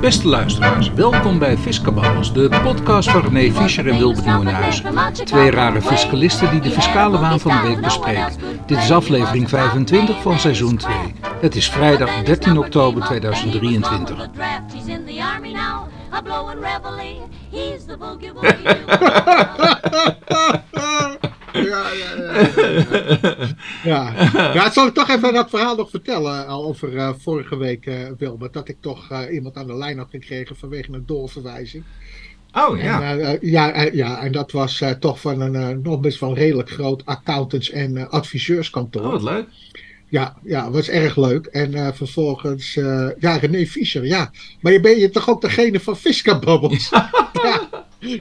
Beste luisteraars, welkom bij Fiscababbels, de podcast van René Fischer en Wilbert Nieuwenhuizen. Twee rare fiscalisten die de fiscale waan van de week bespreken. Dit is aflevering 25 van seizoen 2. Het is vrijdag 13 oktober 2023. Ja, ja, ja. Ja, zal ik toch even dat verhaal nog vertellen eh, over uh, vorige week, uh, Wilbert. Dat ik toch uh, iemand aan de lijn had gekregen vanwege een doorverwijzing. Oh ja. En, ja, ja, en dat was toch van een nog best wel redelijk groot accountants- en adviseurskantoor. Oh, wat leuk. Ja, ja, was erg leuk. En vervolgens, ja, René Fischer, ja. Maar je ben je toch ook degene van Fisca Bubbles? ja.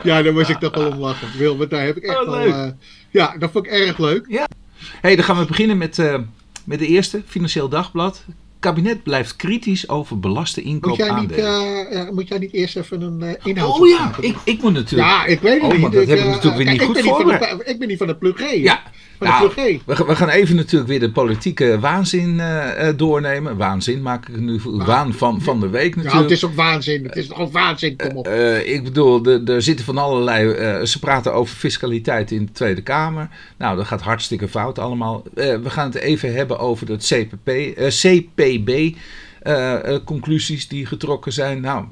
ja, daar moest ik toch wel om lachen. Wilbert, daar heb ik echt Oh, wel... ja, dat vond ik erg leuk. Ja. hey, dan gaan we beginnen met, eh, met de eerste, Financieel Dagblad. kabinet blijft kritisch over belaste Moet inkoop jij, niet, eh, moet jij niet eerst even een uh, inhoud oh ja, ik, ik moet natuurlijk... Ja, ik weet het Oh, niet. dat ik, heb ik natuurlijk weer kijk, niet ik goed ben van de- voorbereid. Ik ben niet van de plug G. Ja, Van nou, de we, gaan- we gaan even natuurlijk weer de politieke waanzin eh, eh, doornemen. Waanzin maak ik nu. Waan van, van de week Nou, natuurlijk. het is ook waanzin. Het is toch waanzin, kom op. Eh, ik bedoel, er zitten van allerlei. ze praten over fiscaliteit in de Tweede Kamer. Nou, dat gaat hartstikke fout allemaal. We gaan het even hebben over het CPP, CPB. conclusies die getrokken zijn. Nou,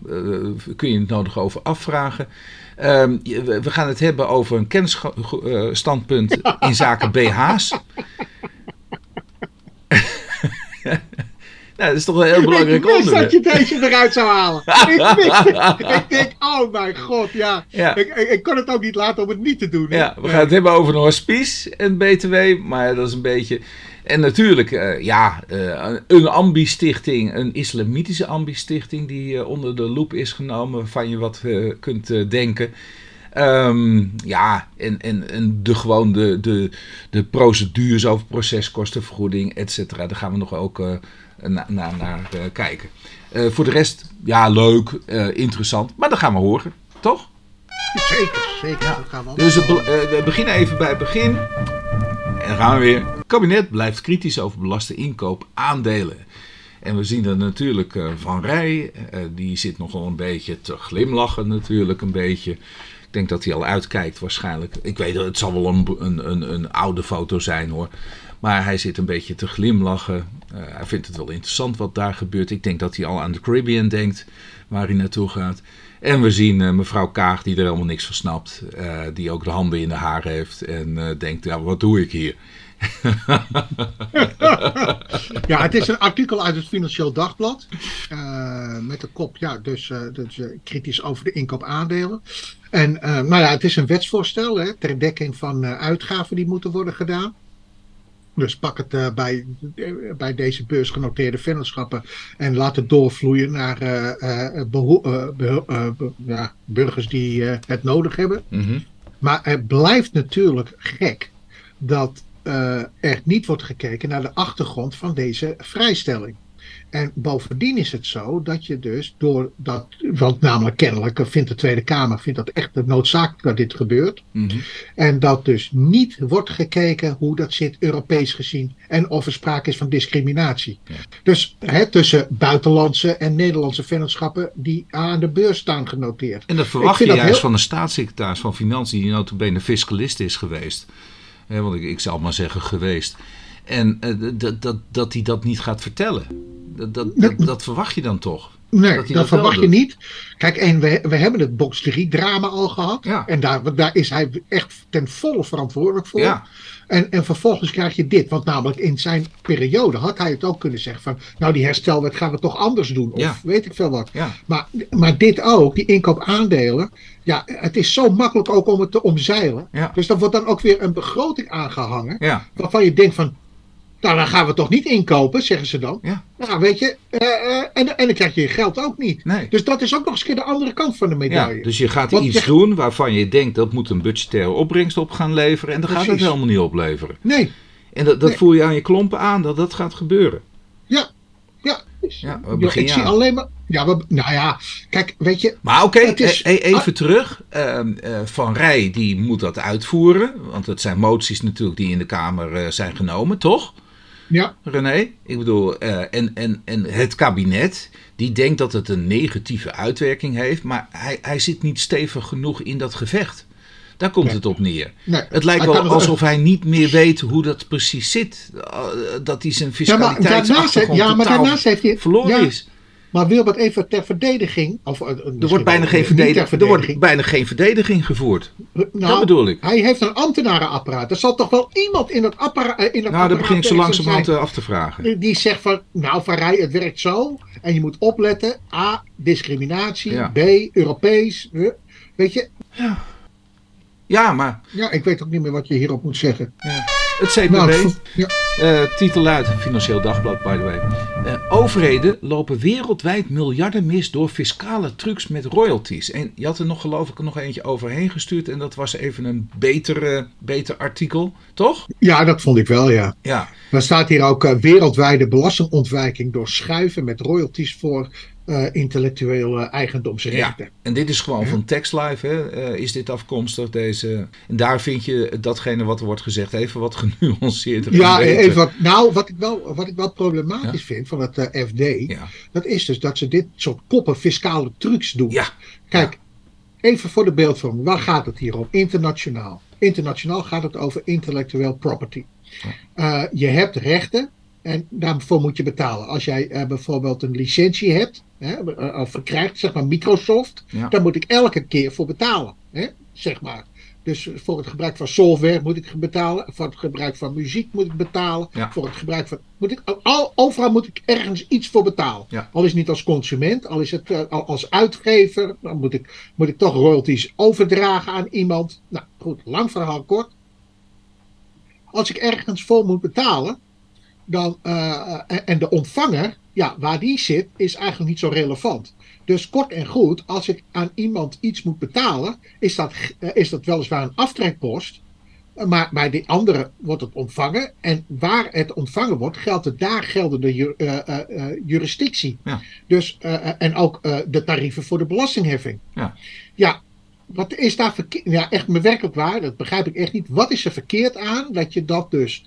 kun je het nodig over afvragen. Ehm, we gaan het hebben over een kennisstandpunt in zaken BH's. nou, dat is toch een heel belangrijk ik wist onderwerp. dat je deze eruit zou halen. ik wist. Ik denk, oh mijn god, ja. Ja. Ik, ik, ik kon het ook niet laten om het niet te doen. hè. Ja, we gaan het hebben over een hospice en BTW, maar dat is een beetje... En natuurlijk, eh, ja, eh, een ambi-stichting, een islamitische ambi-stichting die eh, onder de loep is genomen, waarvan je wat kunt denken. Ehm, ja, en, en, en de, gewoon de, de, de procedures over proceskostenvergoeding, et cetera, daar gaan we nog ook na, na- naar kijken. Voor de rest, ja, leuk, interessant, maar dat gaan we horen, toch? Zeker, zeker. Dat gaan we. Dus we beginnen even bij het begin. En gaan we weer. Het kabinet blijft kritisch over belaste inkoop aandelen. En we zien er natuurlijk eh, Van Rij. eh, die zit nogal een beetje te glimlachen natuurlijk een beetje. Ik denk dat hij al uitkijkt waarschijnlijk. Ik weet het, het zal wel een, een, een, een oude foto zijn hoor. Maar hij zit een beetje te glimlachen. Eh, hij vindt het wel interessant wat daar gebeurt. Ik denk dat hij al aan de Caribbean denkt, waar hij naartoe gaat. En we zien eh, mevrouw Kaag, die er helemaal niks van snapt. eh, die ook de handen in de haar heeft. En eh, denkt, ja, wat doe ik hier? Ja, het is een artikel uit het Financieel Dagblad. met de kop, ja, dus, dus kritisch over de inkoop aandelen. En nou ja, het is een wetsvoorstel hè, ter dekking van uitgaven die moeten worden gedaan. Dus pak het eh, bij, eh, bij deze beursgenoteerde vennootschappen en laat het doorvloeien naar eh, ja, burgers die het nodig hebben. Mhm. Maar het blijft natuurlijk gek dat er niet wordt gekeken naar de achtergrond van deze vrijstelling. En bovendien is het zo dat je dus door dat, want namelijk kennelijk vindt de Tweede Kamer vindt dat echt noodzakelijk dat dit gebeurt. Mhm. En dat dus niet wordt gekeken hoe dat zit Europees gezien en of er sprake is van discriminatie. Ja. Dus hè, tussen buitenlandse en Nederlandse vennootschappen die aan de beurs staan genoteerd. En dat verwacht je dat juist heel- van een staatssecretaris van Financiën, die notabene fiscalist is geweest. Want ik, ik zal maar zeggen geweest. En eh, dat, dat, dat hij dat niet gaat vertellen. Dat, dat, dat, dat verwacht je dan toch? Nee, dat verwacht je niet. Kijk, en we, we hebben het box 3 drama al gehad. Ja. En daar, daar is hij echt ten volle verantwoordelijk voor. Ja. En, en vervolgens krijg je dit. Want namelijk in zijn periode had hij het ook kunnen zeggen van... Nou, die herstelwet gaan we toch anders doen. Of Ja. weet ik veel wat. Maar, maar dit ook, die inkoop aandelen. Ja, het is zo makkelijk ook om het te omzeilen. Dus dan wordt dan ook weer een begroting aangehangen. Waarvan je denkt van... Nou, dan gaan we toch niet inkopen, zeggen ze dan. Ja. Nou, weet je, eh, eh, en, en dan krijg je je geld ook niet. Nee. Dus dat is ook nog eens een keer de andere kant van de Ja, medaille. dus je gaat Want iets je- doen waarvan je denkt dat moet een budgettaire opbrengst op gaan leveren. En dan gaat het helemaal niet opleveren. Nee, En dat, dat Nee. voel je aan je klompen aan dat dat gaat gebeuren. ja. Ja, Ja, we beginnen ik zie alleen maar... Ja, we, nou ja, kijk, weet je... Maar oké, Het is- e- e- even terug. Ehm, eh, Van Rij die moet dat uitvoeren. Want het zijn moties natuurlijk die in de Kamer eh, zijn genomen, toch? Ja. René. Ik bedoel, eh, en, en, en het kabinet, die denkt dat het een negatieve uitwerking heeft, maar hij, hij zit niet stevig genoeg in dat gevecht. Daar komt Nee. het op neer. Nee, Het lijkt wel alsof hij niet meer weet hoe dat precies zit. Uh, Dat hij zijn Ja, maar daarnaast, fiscaliteitsachtergrond ja, maar totaal daarnaast heeft hij. verloren ja, is. Maar Wilbert, even ter verdediging. Of, eh, Er wordt, bijna geen verdediging, er wordt bijna geen verdediging gevoerd. Nou, dat bedoel ik. Hij heeft een ambtenarenapparaat. Er zal toch wel iemand in dat apparaat. In dat Nou, daar begin ik zo langzamerhand eh, af te vragen. Die zegt van, nou Van Rij, het werkt zo. En je moet opletten. A, discriminatie. Ja. B, Europees. eh, Weet je, Ja, maar ja, ik weet ook niet meer wat je hierop moet zeggen. Het CPB, Nou, ja, eh, titel luidt, Financieel Dagblad by the way. Eh, overheden lopen wereldwijd miljarden mis door fiscale trucs met royalties. En je had er nog geloof ik er nog eentje overheen gestuurd. En dat was even een beter, eh, beter artikel, toch? ja, dat vond ik wel, ja. Ja, Dan staat hier ook wereldwijde belastingontwijking door schuiven met royalties voor eh, intellectuele eigendomsrechten. En dit is gewoon Ja. van TextLive, hè? eh, is dit afkomstig. Deze... En daar vind je datgene wat er wordt gezegd even wat genuanceerder. en Ja, beter. even wat, nou, wat ik wel, wat ik wel problematisch vind van het eh, FD, Ja. dat is dus dat ze dit soort koppen fiscale trucs doen. ja, Kijk, even voor de beeldvorming, waar gaat het hier om? Internationaal. Internationaal gaat het over intellectueel property. Je hebt rechten en daarvoor moet je betalen. Als jij eh, bijvoorbeeld een licentie hebt, hè, of verkrijgt, zeg maar Microsoft, Ja. dan moet ik elke keer voor betalen. Hè, zeg maar. Dus voor het gebruik van software moet ik betalen. Voor het gebruik van muziek moet ik betalen. Ja. Voor het gebruik van. Moet ik, al, overal moet ik ergens iets voor betalen. Ja. Al is het niet als consument, al is het eh, al als uitgever. Dan moet ik, moet ik toch royalties overdragen aan iemand. Nou goed, lang verhaal kort. Als ik ergens voor moet betalen. Dan, eh, en- de ontvanger, ja, waar die zit, is eigenlijk niet zo relevant. Dus kort en goed, als ik aan iemand iets moet betalen, is dat, eh, is dat weliswaar een aftrekpost. eh, Maar bij die andere wordt het ontvangen. En waar het ontvangen wordt, geldt het daar geldende ju- eh, eh, eh, jurisdictie. Ja. Dus, eh, eh, en ook eh, de tarieven voor de belastingheffing. Ja. ja, wat is daar verkeerd? Ja, echt me werkelijk waar, dat begrijp ik echt niet. Wat is er verkeerd aan dat je dat dus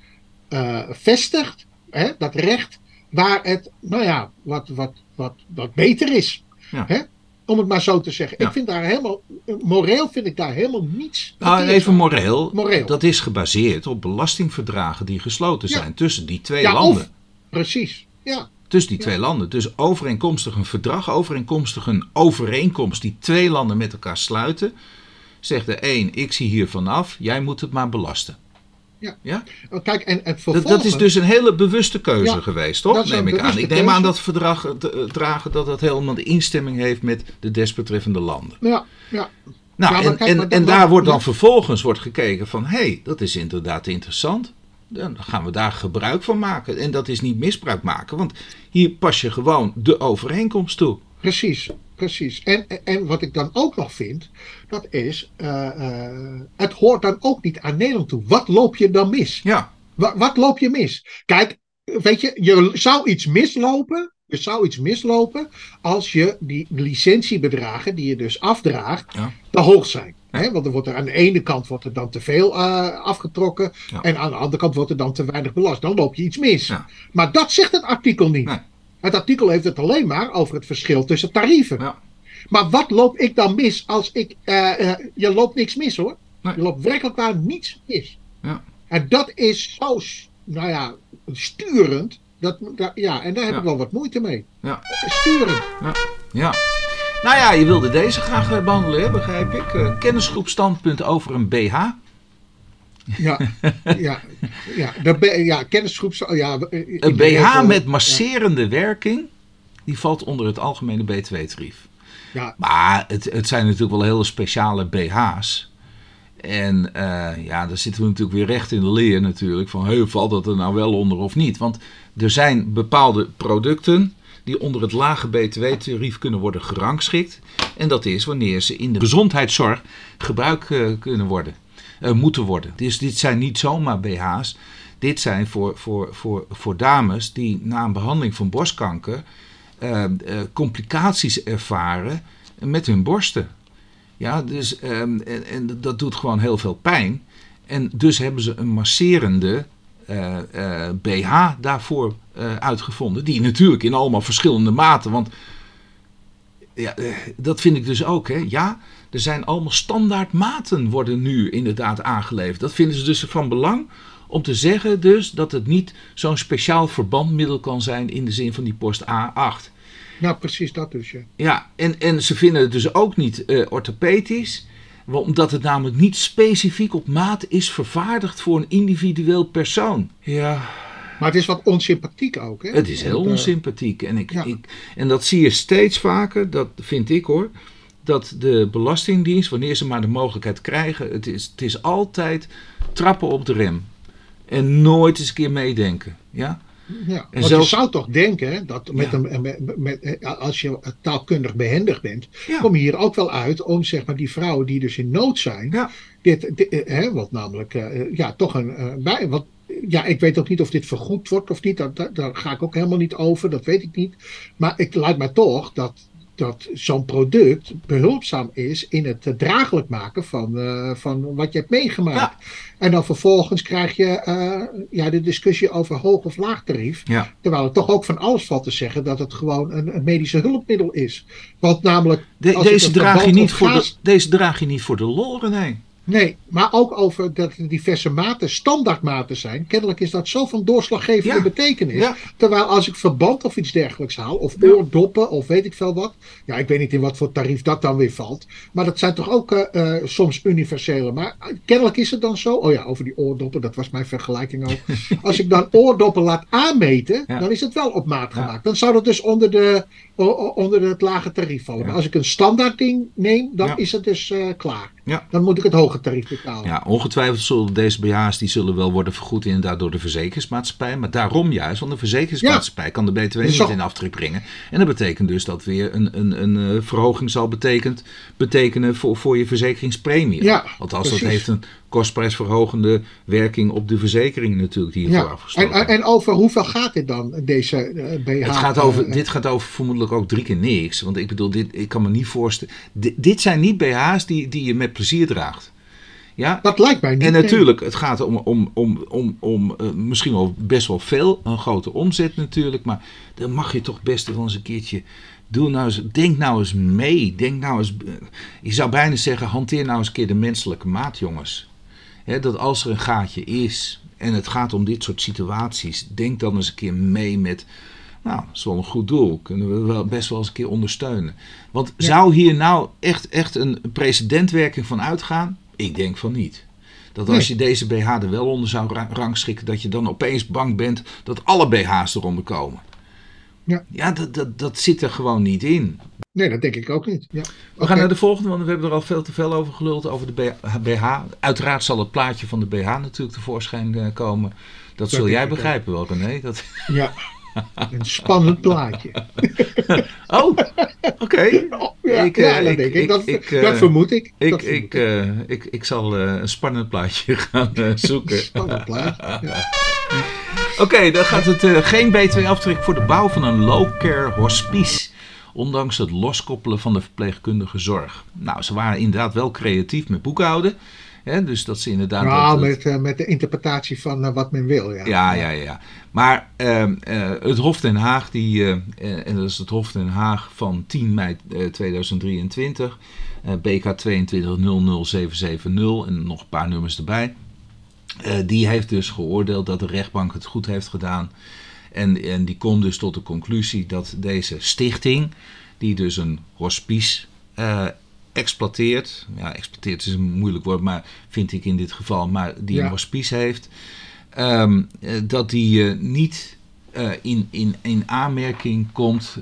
eh, vestigt, hè, dat recht, waar het, nou ja, wat, wat, wat, wat beter is. Ja. Hè? Om het maar zo te zeggen. Ja. Ik vind daar helemaal, moreel vind ik daar helemaal niets. Nou, even moreel. Moreel. Dat is gebaseerd op belastingverdragen die gesloten Ja. zijn tussen die twee Ja, landen. of, precies. Ja, Tussen die twee landen. Dus overeenkomstig een verdrag, overeenkomstig een overeenkomst die twee landen met elkaar sluiten. Zegt de een, ik zie hier vanaf, jij moet het maar belasten. Ja. ja? Oh, kijk, en het Dat, is dus een hele bewuste keuze Ja, geweest, toch? Neem ik aan. Ik neem aan dat verdrag eh, eh, dragen dat dat helemaal de instemming heeft met de desbetreffende landen. Ja, ja. Nou, Ja, en, kijk, en, en daar wordt dan vervolgens wordt gekeken van... hé, hey, dat is inderdaad interessant. Dan gaan we daar gebruik van maken. En dat is niet misbruik maken. Want hier pas je gewoon de overeenkomst toe. Precies, precies. En, en wat ik dan ook nog vind, dat is, eh, eh, het hoort dan ook niet aan Nederland toe. Wat loop je dan mis? Ja, Wa- wat loop je mis? Kijk, weet je, je zou iets mislopen. Je zou iets mislopen als je die licentiebedragen die je dus afdraagt, Ja. te hoog zijn. Want er wordt er aan de ene kant wordt er dan te veel eh, afgetrokken. Ja. En aan de andere kant wordt er dan te weinig belast. Dan loop je iets mis. Ja. Maar dat zegt het artikel niet. Nee. Het artikel heeft het alleen maar over het verschil tussen tarieven. ja. Maar wat loop ik dan mis als ik. eh, eh, je loopt niks mis hoor. Nee. Je loopt werkelijk waar niets mis. Ja. En dat is zo, nou ja, sturend. Dat, dat- ja, en daar heb Ja. ik wel wat moeite mee. Ja. Sturend. ja. Nou ja, je wilde deze graag eh, behandelen, begrijp ik. Eh, kennisgroep standpunt over een BH. Ja, ja, ja, de, ja kennisgroep. Ja, eh, Een BH met masserende werking, die valt onder het algemene BTW-tarief. Ja, Maar het, het zijn natuurlijk wel hele speciale BH's. En eh, ja, daar zitten we natuurlijk weer recht in de leer natuurlijk. Van hey, valt dat er nou wel onder of niet? Want er zijn bepaalde producten die onder het lage btw-tarief kunnen worden gerangschikt. En dat is wanneer ze in de gezondheidszorg gebruikt eh, kunnen worden, eh, moeten worden. Dus dit zijn niet zomaar BH's. Dit zijn voor, voor, voor, voor dames die na een behandeling van borstkanker eh, eh, complicaties ervaren met hun borsten. Ja, dus, ehm, en, en dat doet gewoon heel veel pijn. En dus hebben ze een masserende BH daarvoor uitgevonden. Die natuurlijk in allemaal verschillende maten. Want ja, dat vind ik dus ook. Hè. Ja, er zijn allemaal standaard maten worden nu inderdaad aangeleverd. Dat vinden ze dus van belang om te zeggen dus dat het niet zo'n speciaal verbandmiddel kan zijn in de zin van die post A8. Ja, precies dat dus. Ja, ja en, en ze vinden het dus ook niet uh, orthopedisch omdat het namelijk niet specifiek op maat is vervaardigd voor een individueel persoon. Ja. Maar het is wat onsympathiek ook. Hè? Het is heel eh, onsympathiek. En, ik, ik, en dat zie je steeds vaker, dat vind ik hoor. Dat de Belastingdienst, wanneer ze maar de mogelijkheid krijgen, het is, het is altijd trappen op de rem. En nooit eens een keer meedenken. Ja? Ja, en zelfs... je zou toch denken dat met een, met, met, als je taalkundig behendig bent, kom je hier ook wel uit om zeg maar, die vrouwen die dus in nood zijn, ja. dit, dit eh, hè, wat namelijk uh, ja, toch een uh, bij, wat, ja, ik weet ook niet of dit vergoed wordt of niet. Daar, daar, ga ik ook helemaal niet over. Dat weet ik niet. Maar het lijkt mij toch dat dat zo'n product behulpzaam is in het draaglijk maken van, uh, van wat je hebt meegemaakt. En dan vervolgens krijg je uh, ja, de discussie over hoog of laag tarief. Ja. Terwijl het toch ook van alles valt te zeggen dat het gewoon een, een medische hulpmiddel is. Want namelijk. De, deze, draag je niet voor de, deze draag je niet voor de lol, nee. Nee, maar ook over dat er diverse maten standaardmaten zijn. Kennelijk is dat zo van doorslaggevende betekenis. Terwijl als ik verband of iets dergelijks haal, of oordoppen of weet ik veel wat. Ja, ik weet niet in wat voor tarief dat dan weer valt. Maar dat zijn toch ook uh, soms universele. Maar kennelijk is het dan zo. Oh ja, over die oordoppen, dat was mijn vergelijking ook. als ik dan oordoppen laat aanmeten, dan is het wel op maat gemaakt. Dan zou dat dus onder, de, onder het lage tarief vallen. Maar als ik een standaard ding neem, dan is het dus uh, klaar. Dan moet ik het hoge tarief betalen. Ja, ongetwijfeld zullen deze BH's die zullen wel worden vergoed inderdaad door de verzekeringsmaatschappij. Maar daarom juist, want de verzekeringsmaatschappij kan de BTW niet in aftrek brengen. En dat betekent dus dat weer een, een, een eh, verhoging zal betekent, betekenen voor, voor je verzekeringspremie. Ja, Althans, dat heeft een kostprijsverhogende werking op de verzekering natuurlijk die ja. afgesloten. En, en over hoeveel gaat dit dan, deze uh, eh, BH? Het gaat over, uh, dit gaat over vermoedelijk ook drie keer niks. Want ik bedoel, dit, ik kan me niet voorstellen. Dit, dit zijn niet BH's die, die je met plezier draagt. Ja? Dat lijkt mij niet. En natuurlijk, het gaat om, om, om, om, om uh, misschien wel best wel veel, een grote omzet natuurlijk, maar dan mag je toch best wel eens een keertje Doe nou eens, denk nou eens mee. Denk nou eens, je zou bijna zeggen, hanteer nou eens een keer de menselijke maat, jongens. Dat als er een gaatje is en het gaat om dit soort situaties, denk dan eens een keer mee met. Nou, dat is wel een goed doel. Kunnen we wel best wel eens een keer ondersteunen. Want zou hier nou echt, echt een precedentwerking van uitgaan? Ik denk van niet. Dat als je deze BH er wel onder zou rangschikken, dat je dan opeens bang bent dat alle BH's eronder komen. Ja, ja dat, dat, dat zit er gewoon niet in. Nee, dat denk ik ook niet. Ja. We gaan naar de volgende, want we hebben er al veel te veel over geluld, over de BH. Uiteraard zal het plaatje van de BH natuurlijk tevoorschijn eh, komen. Dat, zul jij begrijpen wel, René. Dat... Ja, een spannend plaatje. oh, oké. Oh, ja, ik, ja, uh, ik, ik, dat, ik, dat, vermoed ik. Ik, dat ik, uh, ik, ik zal uh, een spannend plaatje gaan zoeken. spannend plaatje, ja. Oké, dan gaat het uh, geen BTW-aftrek voor de bouw van een low-care hospice. Ondanks het loskoppelen van de verpleegkundige zorg. Nou, ze waren inderdaad wel creatief met boekhouden. Hè, dus dat ze inderdaad. Nou, met, uh, met de interpretatie van uh, wat men wil. Ja, ja, ja. ja. Maar ehm, het Hof Den Haag, die, en dat is het Hof Den Haag van 10 mei 2023, BK 2200770 en nog een paar nummers erbij. Uh, die heeft dus geoordeeld dat de rechtbank het goed heeft gedaan. En, en die komt dus tot de conclusie dat deze stichting, die dus een hospice uh, exploiteert. Ja, exploiteert is een moeilijk woord, maar vind ik in dit geval. Maar die een hospice heeft. Um, dat die uh, niet in, in, in aanmerking komt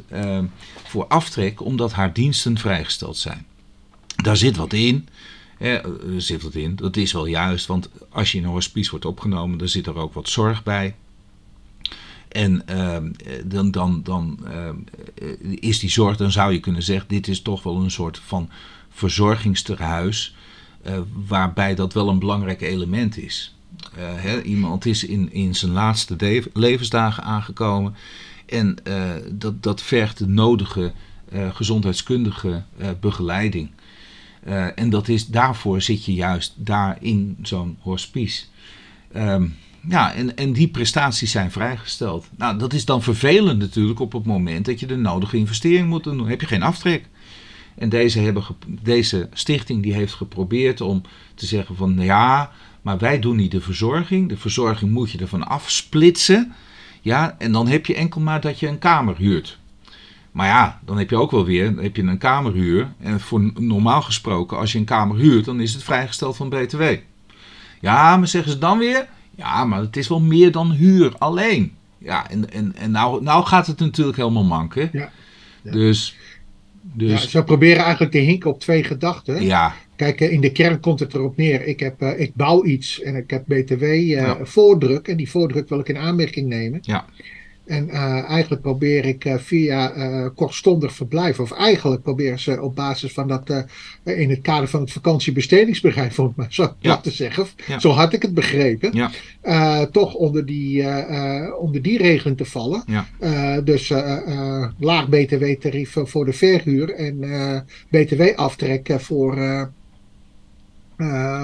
voor aftrek, omdat haar diensten vrijgesteld zijn. Daar zit wat in. Er zit wat in. Dat is wel juist, want als je in een hospice wordt opgenomen, dan zit er ook wat zorg bij. En ehm, dan, dan, dan ehm, is die zorg, dan zou je kunnen zeggen, dit is toch wel een soort van verzorgingsterhuis, uh, waarbij dat wel een belangrijk element is. Iemand is in, in zijn laatste levensdagen aangekomen en dat, dat vergt de nodige gezondheidskundige begeleiding. Uh, en dat is, daarvoor zit je juist daar in zo'n hospice. Um, Ja, en, en die prestaties zijn vrijgesteld. Nou, dat is dan vervelend natuurlijk op het moment dat je de nodige investering moet doen. Dan heb je geen aftrek. En deze, hebben deze stichting die heeft geprobeerd om te zeggen van ja, maar wij doen niet de verzorging. De verzorging moet je ervan afsplitsen. Ja, en dan heb je enkel maar dat je een kamer huurt. Maar ja, dan heb je ook wel weer dan heb je een kamerhuur. En voor normaal gesproken, als je een kamer huurt, dan is het vrijgesteld van BTW. Ja, maar zeggen ze dan weer, ja, maar het is wel meer dan huur alleen. Ja, en, en, en nou, nou gaat het natuurlijk helemaal manken. Ja. Dus, dus... Ja, ze proberen eigenlijk te hinken op twee gedachten. Ja. Kijk, eh, in de kern komt het erop neer. Ik, heb, uh, ik bouw iets en ik heb BTW uh, ja. voordruk. En die voordruk wil ik in aanmerking nemen. Ja. En uh, eigenlijk probeer ik uh, via uh, kortstondig verblijf, of eigenlijk proberen ze op basis van dat in het kader van het vakantiebestedingsbedrijf, om het maar zo ja. te zeggen, ja. zo had ik het begrepen, ja. toch onder die, onder die regeling te vallen. dus laag btw-tarief voor de verhuur en btw-aftrek voor.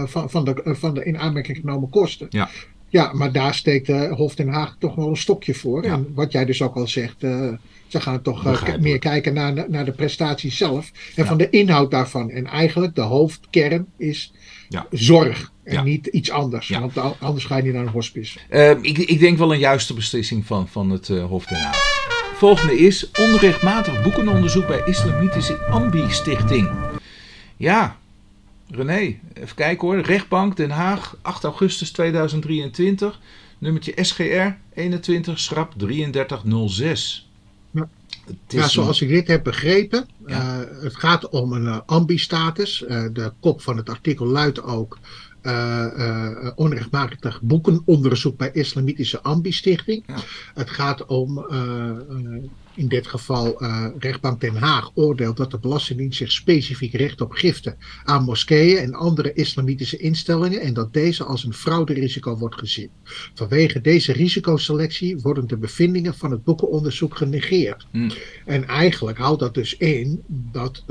van, van, de, van de in aanmerking genomen kosten. Ja. Ja, maar daar steekt uh, Hof Den Haag toch wel een stokje voor. Ja. En wat jij dus ook al zegt, uh, ze gaan toch uh, meer kijken naar, naar de prestatie zelf en ja. van de inhoud daarvan. En eigenlijk de hoofdkern is ja. zorg en niet iets anders. Want anders ga je niet naar een hospice. Ehm, ik, ik, denk wel een juiste beslissing van, van het Hof Den Haag. Volgende is onrechtmatig boekenonderzoek bij Islamitische Ambi-stichting. Ja, René, even kijken hoor. Rechtbank Den Haag, 8 augustus 2023. Nummertje SGR 21, schrap 3306. Ja, ja zoals ik dit heb begrepen, ja. uh, het gaat om een uh, ambi-status. Uh, de kop van het artikel luidt ook uh, onrechtmatig boekenonderzoek bij Islamitische Ambi-stichting. Ja. Het gaat om in dit geval rechtbank Den Haag oordeelt dat de Belastingdienst zich specifiek richt op giften aan moskeeën en andere islamitische instellingen en dat deze als een frauderisico wordt gezien. Vanwege deze risicoselectie worden de bevindingen van het boekenonderzoek genegeerd. Hmm. En eigenlijk houdt dat dus in dat.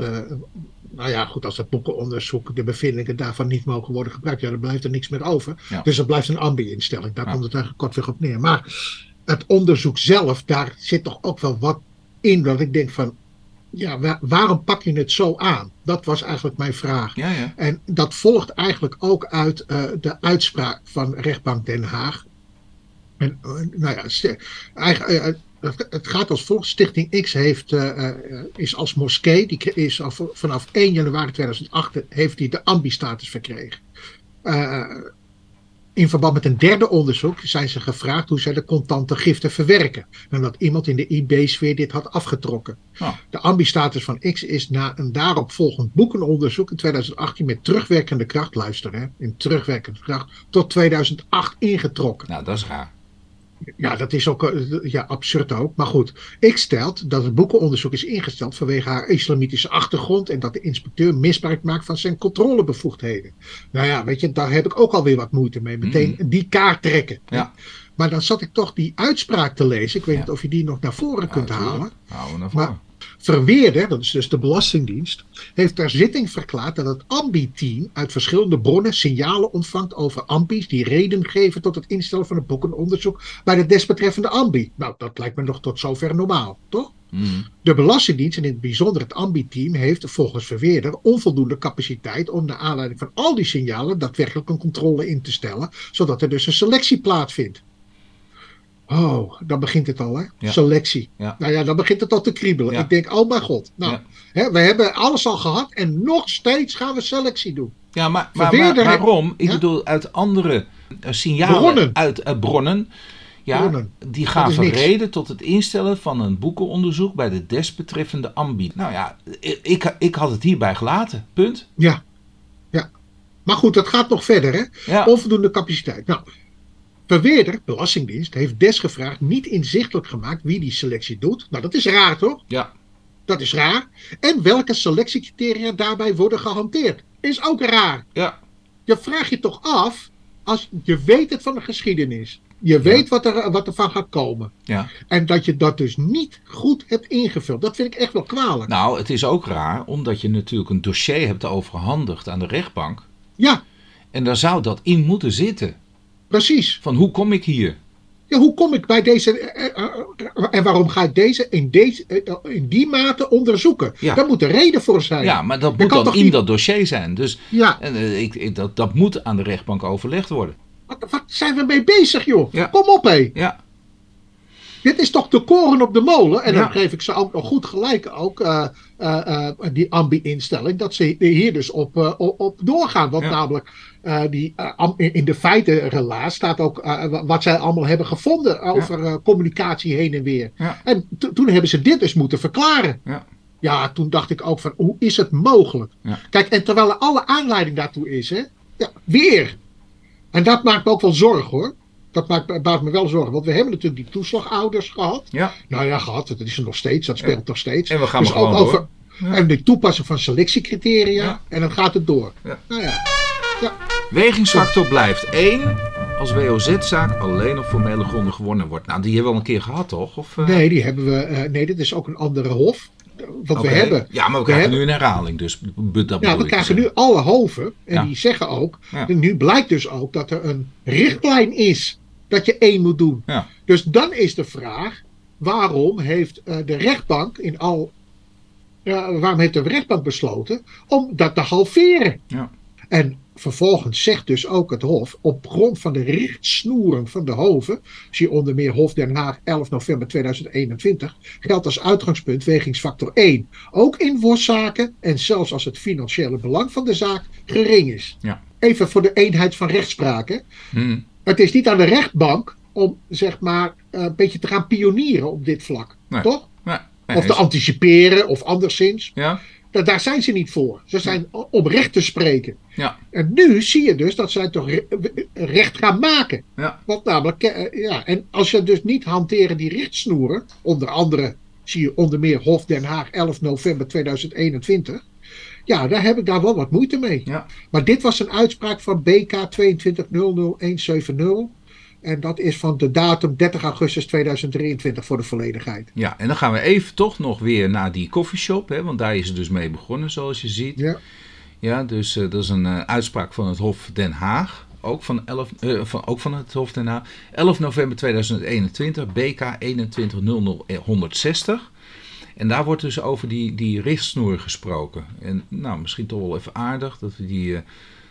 Nou ja, goed, als het boekenonderzoek, de bevindingen daarvan niet mogen worden gebruikt, ja, dan blijft er niks meer over. Ja. Dus dat blijft een ambi-instelling. Daar ja. komt het eigenlijk kortweg op neer. Maar het onderzoek zelf, daar zit toch ook wel wat in dat ik denk van, ja, waar, waarom pak je het zo aan? Dat was eigenlijk mijn vraag. Ja, ja. En dat volgt eigenlijk ook uit uh, de uitspraak van rechtbank Den Haag. En, uh, nou ja, eigenlijk, uh, het gaat als volgt. Stichting X heeft, is als moskee, die is al vanaf 1 januari 2008 heeft die de ambi-status verkregen in verband met een derde onderzoek zijn ze gevraagd hoe zij de contante giften verwerken. Nadat iemand in de IB-sfeer dit had afgetrokken. Oh. De ambistatus van X is na een daaropvolgend boekenonderzoek in 2018 met terugwerkende kracht, luisteren, hè, in terugwerkende kracht, tot 2008 ingetrokken. Nou, dat is raar. Ja, dat is ook ja, absurd ook. Maar goed, ik stelt dat het boekenonderzoek is ingesteld vanwege haar islamitische achtergrond en dat de inspecteur misbruik maakt van zijn controlebevoegdheden. Nou ja, weet je, daar heb ik ook alweer wat moeite mee. Meteen mm. die kaart trekken. Ja. Maar dan zat ik toch die uitspraak te lezen. Ik weet ja. niet of je die nog naar voren kunt halen. We naar voren. Maar Verweerder, dat is dus de Belastingdienst, heeft ter zitting verklaard dat het AMBI-team uit verschillende bronnen signalen ontvangt over AMBI's die reden geven tot het instellen van een boekenonderzoek bij de desbetreffende AMBI. Nou, dat lijkt me nog tot zover normaal, toch? Mm. De Belastingdienst en in het bijzonder het AMBI-team heeft volgens Verweerder onvoldoende capaciteit om naar aanleiding van al die signalen daadwerkelijk een controle in te stellen, zodat er dus een selectie plaatsvindt. Oh, dan begint het al, hè? Ja. Selectie. Ja. Nou ja, dan begint het al te kriebelen. Ik denk, oh mijn god. Nou, hè, we hebben alles al gehad en nog steeds gaan we selectie doen. Ja, maar, maar, waarom? Ik bedoel, uit andere eh, signalen, Bronnen. uit eh, bronnen, ja, Bronnen. die gaven reden tot het instellen van een boekenonderzoek bij de desbetreffende ambi. Nou ja, ik, ik, ik had het hierbij gelaten. Punt. Ja. ja. Maar goed, dat gaat nog verder, hè? Onvoldoende capaciteit. Nou, Verweerder, Belastingdienst, heeft desgevraagd niet inzichtelijk gemaakt wie die selectie doet. Nou, dat is raar, toch? Ja. Dat is raar. En welke selectiecriteria daarbij worden gehanteerd. Is ook raar. Ja. Je vraagt je toch af, als je weet het van de geschiedenis. Je weet wat er, wat er van gaat komen. Ja. En dat je dat dus niet goed hebt ingevuld. Dat vind ik echt wel kwalijk. Nou, het is ook raar, omdat je natuurlijk een dossier hebt overhandigd aan de rechtbank. Ja, En daar zou dat in moeten zitten. Precies. Van hoe kom ik hier? Ja, hoe kom ik bij deze. eh, eh, eh, En waarom ga ik deze in, deze, in die mate onderzoeken? Ja. Daar moet een reden voor zijn. Ja, maar dat moet dan in niet- dat dossier zijn. Dus Ja, en, ik, ik- dat, dat moet aan de rechtbank overlegd worden. wat, wat zijn we mee bezig, joh? Ja. Kom op, hé. Ja, Dit is toch de koren op de molen? En dan geef ik ze ook nog goed gelijk, ook eh, die ambi-instelling, dat ze hier dus op, eh, op, doorgaan. Want Ja. namelijk, eh, die, eh, in de feitenrelaas staat ook eh, wa- wat zij allemaal hebben gevonden over eh, communicatie heen en weer. Ja. En to- toen hebben ze dit dus moeten verklaren. Ja. Ja, toen dacht ik ook van, hoe is het mogelijk? Ja. Kijk, en terwijl er alle aanleiding daartoe is, hè? Ja, weer. En dat maakt me ook wel zorgen, hoor. Dat maakt, baart me wel zorgen. Want we hebben natuurlijk die toeslagouders gehad. ja. Nou ja, gehad. Dat is er nog steeds. Dat speelt nog steeds. En we gaan dus ook over. Ja. En de toepassing van selectiecriteria. Ja. En dan gaat het door. Ja. Nou ja. Wegingsfactor blijft 1 als WOZ-zaak alleen op formele gronden gewonnen wordt. Nou, die hebben we al een keer gehad, toch? Of, eh, Nee, die hebben we. eh, nee, dit is ook een andere hof. Wat we hebben. Ja, maar we we krijgen hebben- nu een herhaling, dus dat Ja, we krijgen nu alle hoven. En Ja. die zeggen ook. Ja. en Nu blijkt dus ook dat er een richtlijn is. Dat je één moet doen. Ja. Dus dan is de vraag. Waarom heeft eh, de rechtbank in al. waarom heeft de rechtbank besloten om dat te halveren? Ja. En vervolgens zegt dus ook het Hof, op grond van de richtsnoeren van de Hoven, zie onder meer Hof Den Haag 11 november 2021, geldt als uitgangspunt wegingsfactor 1. Ook in WOS-zaken en zelfs als het financiële belang van de zaak gering is. Ja. Even voor de eenheid van rechtspraak. hè. Hm. Het is niet aan de rechtbank om zeg maar eh, een beetje te gaan pionieren op dit vlak. Nee. Toch? Nee, Of te anticiperen of anderszins. ja, Da- Daar zijn ze niet voor. Ze zijn o- om recht te spreken. ja, En nu zie je dus dat zij toch re- recht gaan maken. ja, Want namelijk, eh, ja, en als je dus niet hanteren die richtsnoeren, onder andere zie je onder meer Hof Den Haag 11 november 2021. Ja, daar heb ik daar wel wat moeite mee. ja. Maar dit was een uitspraak van BK 2200170. En dat is van de datum 30 augustus 2023 voor de volledigheid. Ja, en dan gaan we even toch nog weer naar die coffeeshop, hè, want daar is het dus mee begonnen, zoals je ziet. Ja, Ja, dus eh, dat is een eh, uitspraak van het Hof Den Haag. Ook van, 11, eh, van, ook van het Hof Den Haag. 11 november 2021, BK 2100160. En daar wordt dus over die, die richtsnoer gesproken. En nou, misschien toch wel even aardig dat we die, eh,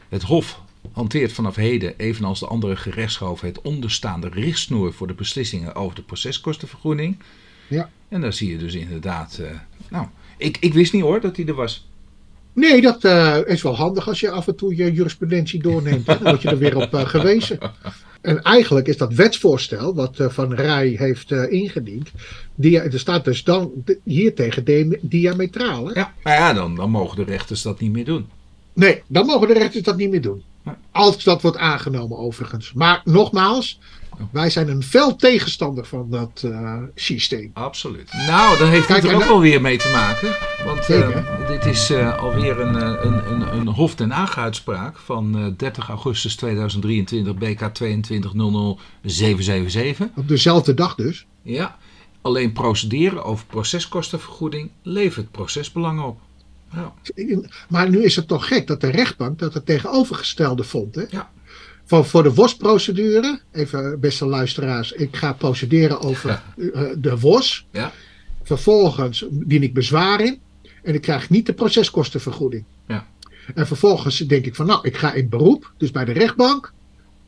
het Hof hanteert vanaf heden, evenals de andere gerechtshoven, het onderstaande richtsnoer voor de beslissingen over de proceskostenvergoeding. Ja. En daar zie je dus inderdaad. eh, nou, ik, ik wist niet hoor dat die er was. Nee, dat eh, is wel handig als je af en toe je jurisprudentie doorneemt. Dan word je er weer op gewezen. En eigenlijk is dat wetsvoorstel wat eh, Van Rij heeft eh, ingediend. Die, er staat dus dan hier tegen diametraal. Hè? Ja, maar ja, dan, dan mogen de rechters dat niet meer doen. Nee, dan mogen de rechters dat niet meer doen. Als dat wordt aangenomen overigens. Maar nogmaals, wij zijn een fel tegenstander van dat eh, systeem. Absoluut. Nou, dan heeft Kijk, het er ook wel weer mee te maken. Want eh, dit is eh, alweer een, een, een, een Hof Den Haag uitspraak van eh, 30 augustus 2023 BK 2200777. Op dezelfde dag dus. Ja, alleen procederen over proceskostenvergoeding levert procesbelang op. Ja, Maar nu is het toch gek dat de rechtbank dat het tegenovergestelde vond. Hè? Ja. Van, voor de WOS-procedure, even beste luisteraars, ik ga procederen over eh, de WOS. ja, Vervolgens dien ik bezwaar in en ik krijg niet de proceskostenvergoeding. Ja. En vervolgens denk ik van nou, ik ga in beroep, dus bij de rechtbank.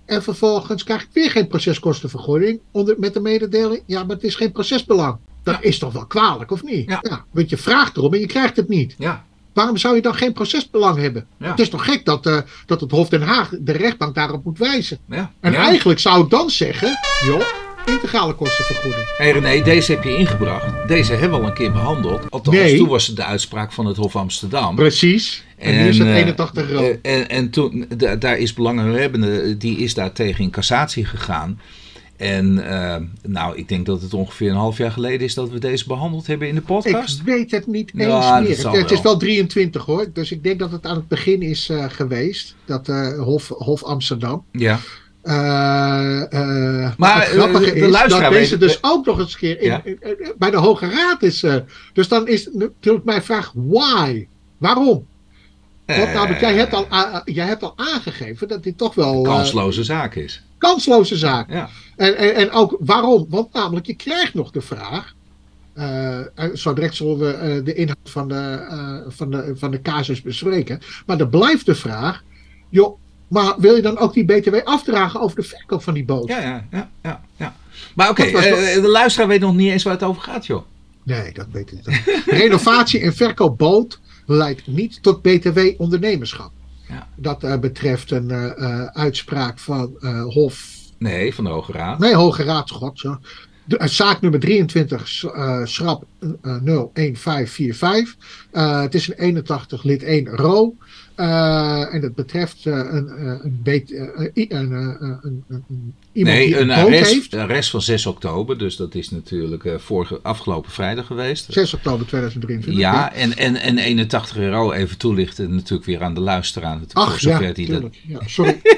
En vervolgens krijg ik weer geen proceskostenvergoeding onder, met de mededeling, ja, maar het is geen procesbelang. Dat Ja. is toch wel kwalijk, of niet? Ja. want je vraagt erom en je krijgt het niet. ja, Waarom zou je dan geen procesbelang hebben? Ja. Het is toch gek dat, eh, dat het Hof Den Haag de rechtbank daarop moet wijzen. ja. En ja. eigenlijk zou ik dan zeggen, joh, integrale kostenvergoeding. Hey René, deze heb je ingebracht. Deze hebben we al een keer behandeld. Althans, Nee. toen was het de uitspraak van het Hof Amsterdam. Precies. En, nu is het eh, 81 rood. eh, en, en toen, da- daar is belanghebbende, die is daar tegen in cassatie gegaan. En eh, nou, ik denk dat het ongeveer een half jaar geleden is dat we deze behandeld hebben in de podcast. ik weet het niet eens Ja, meer. Het, het is wel. wel 23 hoor. Dus ik denk dat het aan het begin is eh, geweest. Dat eh, Hof, Hof Amsterdam. Ja, Maar, het grappige de is dat deze dus ook nog eens keer in, Ja. in- in- bij de Hoge Raad is. dus dan is natuurlijk mijn vraag, why? Waarom? Want namelijk, jij hebt, al, jij hebt al aangegeven dat dit toch wel... eh, kansloze zaak is. Kansloze zaak. Ja. En, en, en ook waarom? Want namelijk, je krijgt nog de vraag. eh, en zo direct zullen we eh, de inhoud van de, eh, van, de, van de casus bespreken. Maar er blijft de vraag. Joh, maar wil je dan ook die BTW afdragen over de verkoop van die boot? Ja, ja, ja, ja, ja. Maar oké, Dat eh, de luisteraar weet nog niet eens waar het over gaat, joh. Nee, dat weet ik niet. Renovatie en verkoop boot leidt niet tot BTW-ondernemerschap. Ja. Dat eh, betreft een eh, eh, uitspraak van Hof. Nee, van de Hoge Raad. Nee, Hoge Raad, god zo. De, zaak nummer 23, eh, schrap eh, 01545. Eh, het is een 81 lid 1 RO. Eh, en dat betreft eh, een, een, beet, een, een, een, een- iemand Nee, die een arrest, heeft. een arrest van 6 oktober. Dus dat is natuurlijk vorige, afgelopen vrijdag geweest. 6 oktober 2023. Ja, en, en, en 81 euro even toelichten natuurlijk weer aan de luisteraar. natuurlijk, Ach ja, zover die dat-. Ja, sorry.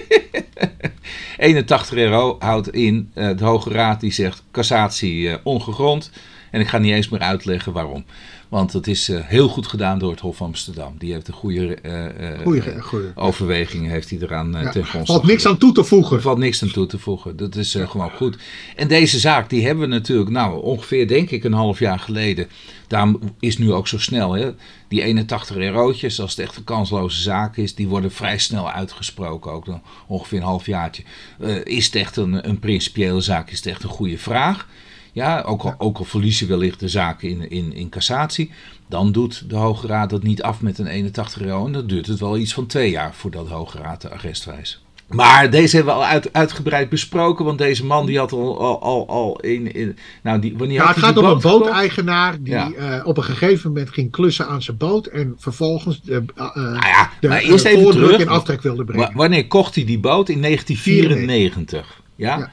81 euro houdt in, de Hoge Raad die zegt cassatie ongegrond. En ik ga niet eens meer uitleggen waarom. Want het is eh, heel goed gedaan door het Hof van Amsterdam. Die heeft een goede, eh, eh, Goeie, goeie. overweging heeft hij eraan Ja, ten grondslag valt niks aan toe te voegen. Valt niks aan toe te voegen. Dat is gewoon goed. En deze zaak, die hebben we natuurlijk, nou, ongeveer denk ik een half jaar geleden. Daarom is nu ook zo snel, hè. Die 81 eurotjes, als het echt een kansloze zaak is, die worden vrij snel uitgesproken. Ook dan ongeveer een halfjaartje. Eh is het echt een, een principiële zaak? Is het echt een goede vraag? Ja, ook al, ook al verlies je wellicht de zaak in, in, in cassatie. Dan doet de Hoge Raad dat niet af met een 81 euro. En dan duurt het wel iets van twee jaar voordat de Hoge Raad de arrest wijst. Maar deze hebben we al uit, uitgebreid besproken. Want deze man die had al, al, al, al in, in. Nou, die, wanneer Ja, het gaat om een booteigenaar die Ja. eh, op een gegeven moment ging klussen aan zijn boot en vervolgens de, Nou ja, de maar eerst even voordruk terug. en aftrek wilde brengen. Wa- Wanneer kocht hij die boot? In 1994. Ja? Ja.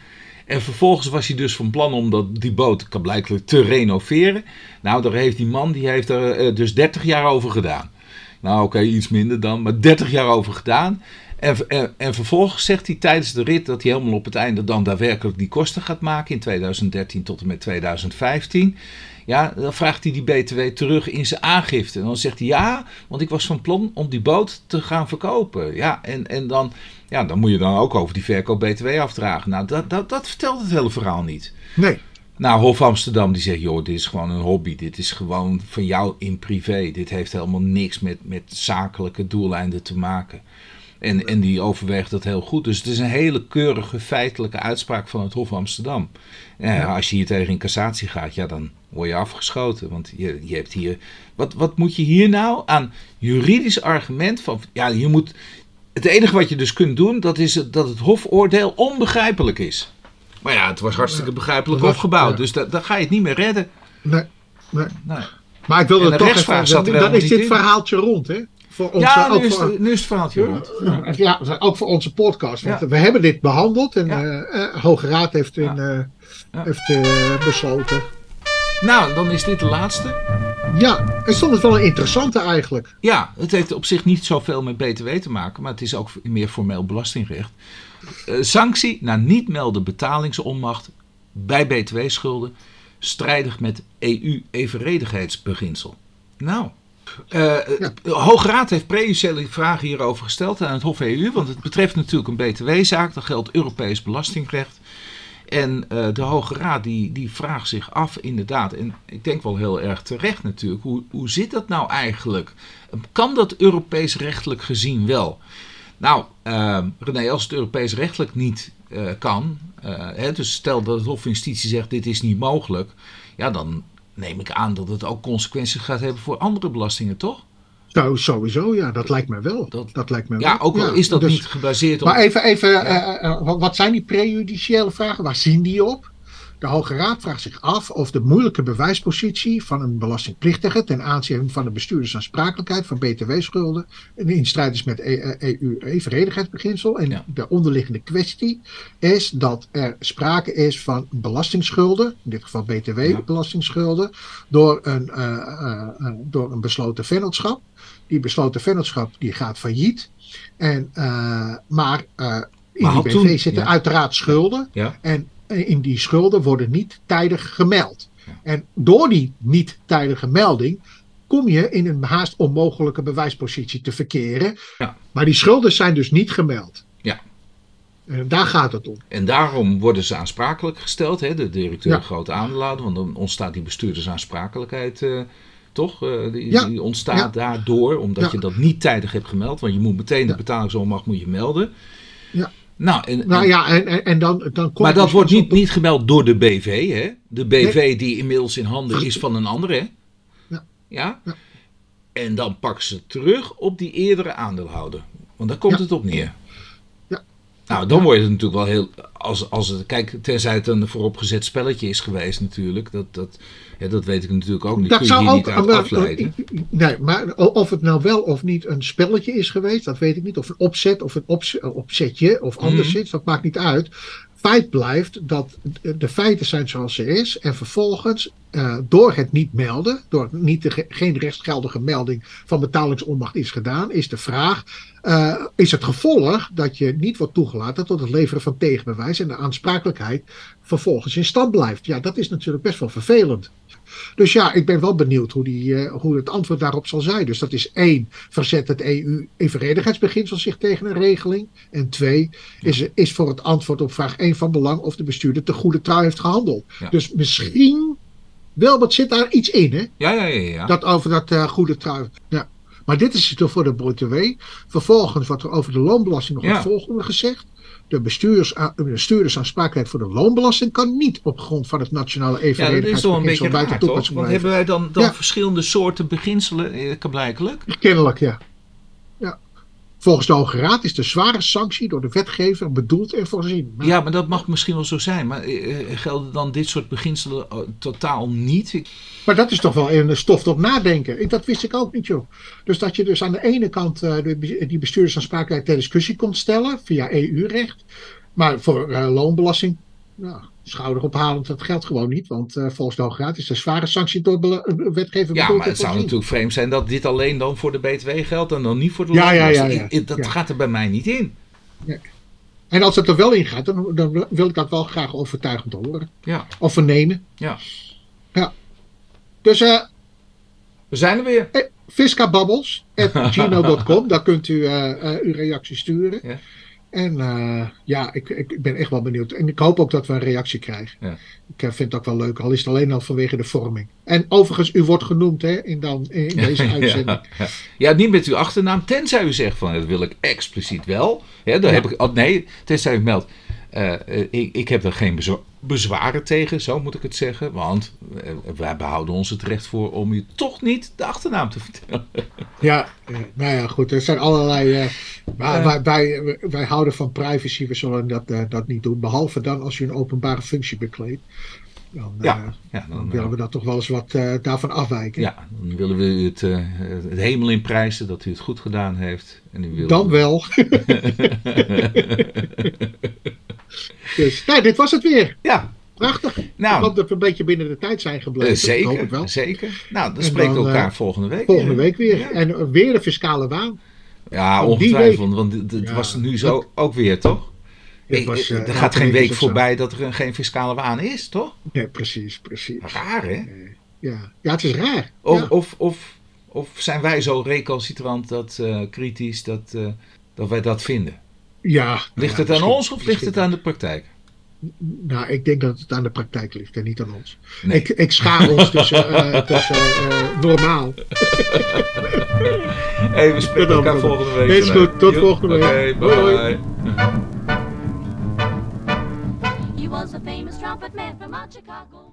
En vervolgens was hij dus van plan om dat, die boot blijkbaar te renoveren. Nou, daar heeft die man die heeft er eh, dus 30 jaar over gedaan. Nou, oké, iets minder dan, maar 30 jaar over gedaan. En, en, en vervolgens zegt hij tijdens de rit dat hij helemaal op het einde dan daadwerkelijk die kosten gaat maken in 2013 tot en met 2015. Ja, dan vraagt hij die BTW terug in zijn aangifte. En dan zegt hij ja, want ik was van plan om die boot te gaan verkopen. Ja, en, en dan, ja, dan moet je dan ook over die verkoop BTW afdragen. Nou, dat, dat, dat vertelt het hele verhaal niet. Nee, Nou, Hof Amsterdam die zegt, joh, dit is gewoon een hobby. Dit is gewoon van jou in privé. Dit heeft helemaal niks met, met zakelijke doeleinden te maken. En, en die overweegt dat heel goed. Dus het is een hele keurige feitelijke uitspraak van het Hof Amsterdam. Ja. Als je hier tegen in cassatie gaat, ja, dan word je afgeschoten. Want je, je hebt hier... Wat, wat moet je hier nou aan juridisch argument van... Ja, je moet... Het enige wat je dus kunt doen, dat is dat het hofoordeel onbegrijpelijk is. Maar ja, het was hartstikke begrijpelijk was- opgebouwd. ja. Dus da- dan ga je het niet meer redden. nee, nee. Nee. Maar ik wilde En het de toch even... zat Dan is dit in. verhaaltje rond, hè? Voor onze, Ja, nu is, voor, het- nu is het verhaaltje rond. ja, ook voor onze podcast. Want Ja. we hebben dit behandeld en Ja. eh, eh, Hoge Raad heeft, in, eh, Ja. heeft besloten. Nou, dan is dit de laatste. Ja, en soms wel een interessante eigenlijk. Ja, het heeft op zich niet zoveel met BTW te maken, maar het is ook meer formeel belastingrecht. Sanctie na niet melden betalingsonmacht bij BTW-schulden, strijdig met EU-evenredigheidsbeginsel. Nou, eh, Ja. de Hoge Raad heeft prejudiciële vragen hierover gesteld aan het Hof EU, want het betreft natuurlijk een BTW-zaak, dat geldt Europees belastingrecht. En eh, de Hoge Raad die, die vraagt zich af, inderdaad, en ik denk wel heel erg terecht natuurlijk, hoe, hoe zit dat nou eigenlijk? Kan dat Europees rechtelijk gezien wel? Nou, eh, René, als het Europees rechtelijk niet eh, kan, hè, dus stel dat het Hof van Justitie zegt dit is niet mogelijk, ja, dan neem ik aan dat het ook consequenties gaat hebben voor andere belastingen, toch? Zo, sowieso, ja, dat lijkt me wel. Dat- Dat, lijkt me Ja, wel. ook al is dat dus- niet gebaseerd op. Maar even, even eh, eh, wat- wat zijn die prejudiciële vragen? Waar zien die op? De Hoge Raad vraagt zich af of de moeilijke bewijspositie van een belastingplichtige ten aanzien van de bestuurdersaansprakelijkheid van btw-schulden in strijd is met EU-evenredigheidsbeginsel. En Ja. de onderliggende kwestie is dat er sprake is van belastingschulden, in dit geval btw-belastingschulden, door, een, eh, eh, eh, door een besloten vennootschap. Die besloten vennootschap die gaat failliet. En, maar in Maar die BV toen- zitten ja. uiteraard schulden. Ja. En in die schulden worden niet tijdig gemeld. En door die niet tijdige melding kom je in een haast onmogelijke bewijspositie te verkeren. Ja. Maar die schulden zijn dus niet gemeld. Ja. En daar gaat het om. En daarom worden ze aansprakelijk gesteld, hè? de directeur Ja. grote aandeelhouder, want dan ontstaat die bestuurdersaansprakelijkheid, eh, toch? Eh, die, Ja. die ontstaat daardoor, omdat je dat niet tijdig hebt gemeld, want je moet meteen de betalingsonmacht moet je melden. Ja. Nou, en, Nou ja, en, en, dan, dan komt maar dat dus wordt niet, niet gemeld door de BV, hè? De BV die inmiddels in handen is van een ander, hè? Ja. Ja? Ja. En dan pakken ze terug op die eerdere aandeelhouder. Want daar komt Ja. het op neer. Nou, dan word je het natuurlijk wel heel. Als, als het, kijk, tenzij het een vooropgezet spelletje is geweest, natuurlijk. Dat, dat, ja, dat weet ik natuurlijk ook niet. Dat Kun je zou ook. niet uit maar- afleiden. Nee, maar of het nou wel of niet een spelletje is geweest, dat weet ik niet. Of een opzet of een ops- opzetje of anderszins, dat maakt niet uit. Feit blijft dat de feiten zijn zoals ze is. En vervolgens, eh, door het niet melden, door niet de, geen rechtsgeldige melding van betalingsonmacht is gedaan, is de vraag: eh, is het gevolg dat je niet wordt toegelaten tot het leveren van tegenbewijs en de aansprakelijkheid vervolgens in stand blijft? Ja, dat is natuurlijk best wel vervelend. Dus ja, ik ben wel benieuwd hoe, die, eh, hoe het antwoord daarop zal zijn. Dus dat is één, verzet het EU-evenredigheidsbeginsel zich tegen een regeling? En twee, is, is voor het antwoord op vraag 1 van belang of de bestuurder te goede trouw heeft gehandeld. Ja. Dus misschien, wel, wat zit daar iets in, hè? Ja, ja, ja. ja. Dat over dat eh, goede trouw. Ja. Maar dit is toch voor de BTW. Vervolgens wordt er over de loonbelasting nog Ja. het volgende gezegd. De bestuurders, de bestuurdersaansprakelijkheid voor de loonbelasting kan niet op grond van het nationale Ja, dat is toch een evenredigheidsbeginsel beetje buiten raar, toch? toepassing Want blijven. hebben wij dan, dan Ja. verschillende soorten beginselen, eh, blijkelijk? Kennelijk, ja. ja. Volgens de Hoge Raad is de zware sanctie door de wetgever bedoeld en voorzien. Maar- Ja, maar dat mag misschien wel zo zijn. Maar eh, eh, gelden dan dit soort beginselen eh, totaal niet? Maar dat is toch wel een stof tot nadenken. Ik, dat wist ik ook niet, joh. Dus dat je dus aan de ene kant de, die bestuurdersaansprakelijkheid ter discussie komt stellen via EU-recht. Maar voor loonbelasting, nou, schouderophalend, dat geldt gewoon niet. Want eh, volgens de Hoge Raad is de zware sanctie door eh, wetgever Ja, maar het zou natuurlijk vreemd zijn dat dit alleen dan voor de BTW geldt en dan niet voor de Ja, ja, ja, ja. Dat Ja. gaat er bij mij niet in. En als het er wel in gaat, dan, dan wil ik dat wel graag overtuigend horen. Ja, Of vernemen. ja. Dus eh We zijn er weer. Eh, Fiscababbels.gmail.com, daar kunt u uw reactie sturen. Ja. En eh, ja, ik, ik ben echt wel benieuwd. En ik hoop ook dat we een reactie krijgen. Ja. Ik eh, vind het ook wel leuk, al is het alleen al vanwege de vorming. En overigens, u wordt genoemd hè, in, dan, in deze uitzending. Ja, ja. ja, niet met uw achternaam, tenzij u zegt van dat wil ik expliciet wel. Ja, daar heb ik, oh, nee, tenzij u meldt. eh, ik, ik heb er geen bezwa- bezwaren tegen, zo moet ik het zeggen. Want eh, wij behouden ons het recht voor om u toch niet de achternaam te vertellen. Ja, eh, nou ja, goed. Er zijn allerlei. eh, maar Ja. wij, wij, wij houden van privacy, we zullen dat, eh, dat niet doen. Behalve dan als u een openbare functie bekleedt. Dan, eh, Ja, ja, dan dan, willen eh, we dat toch wel eens wat eh, daarvan afwijken. ja, dan willen we u het, het hemel in prijzen dat u het goed gedaan heeft. En u wil Dan wel. dus, nou, dit was het weer. Ja, Prachtig. Ik nou, hoop dat we een beetje binnen de tijd zijn gebleven. hoop zeker, wel. zeker. Nou, dan En spreken we elkaar volgende week. Volgende week weer. Ja. En weer de fiscale waan. Ja, ongetwijfeld, want het- Ja, was nu zo ook weer, toch? Ik- was, ik- eh, er gaat geen week voorbij dat er een- geen fiscale waan is, toch? Nee, precies, precies. Raar, hè? Ja, ja het is raar. Of, Ja. of, of, of zijn wij zo recalcitrant, dat, eh, kritisch, dat, eh, dat wij dat vinden? ja nou Ligt ja, het aan ons of ligt het aan de praktijk? Nou, ik denk dat het aan de praktijk ligt en niet aan ons. Nee. Ik, ik schaar ons tussen, eh, tussen eh, normaal. Hey, we spreken elkaar volgende week. Is goed, tot volgende week. Bye. hoi. Chicago way.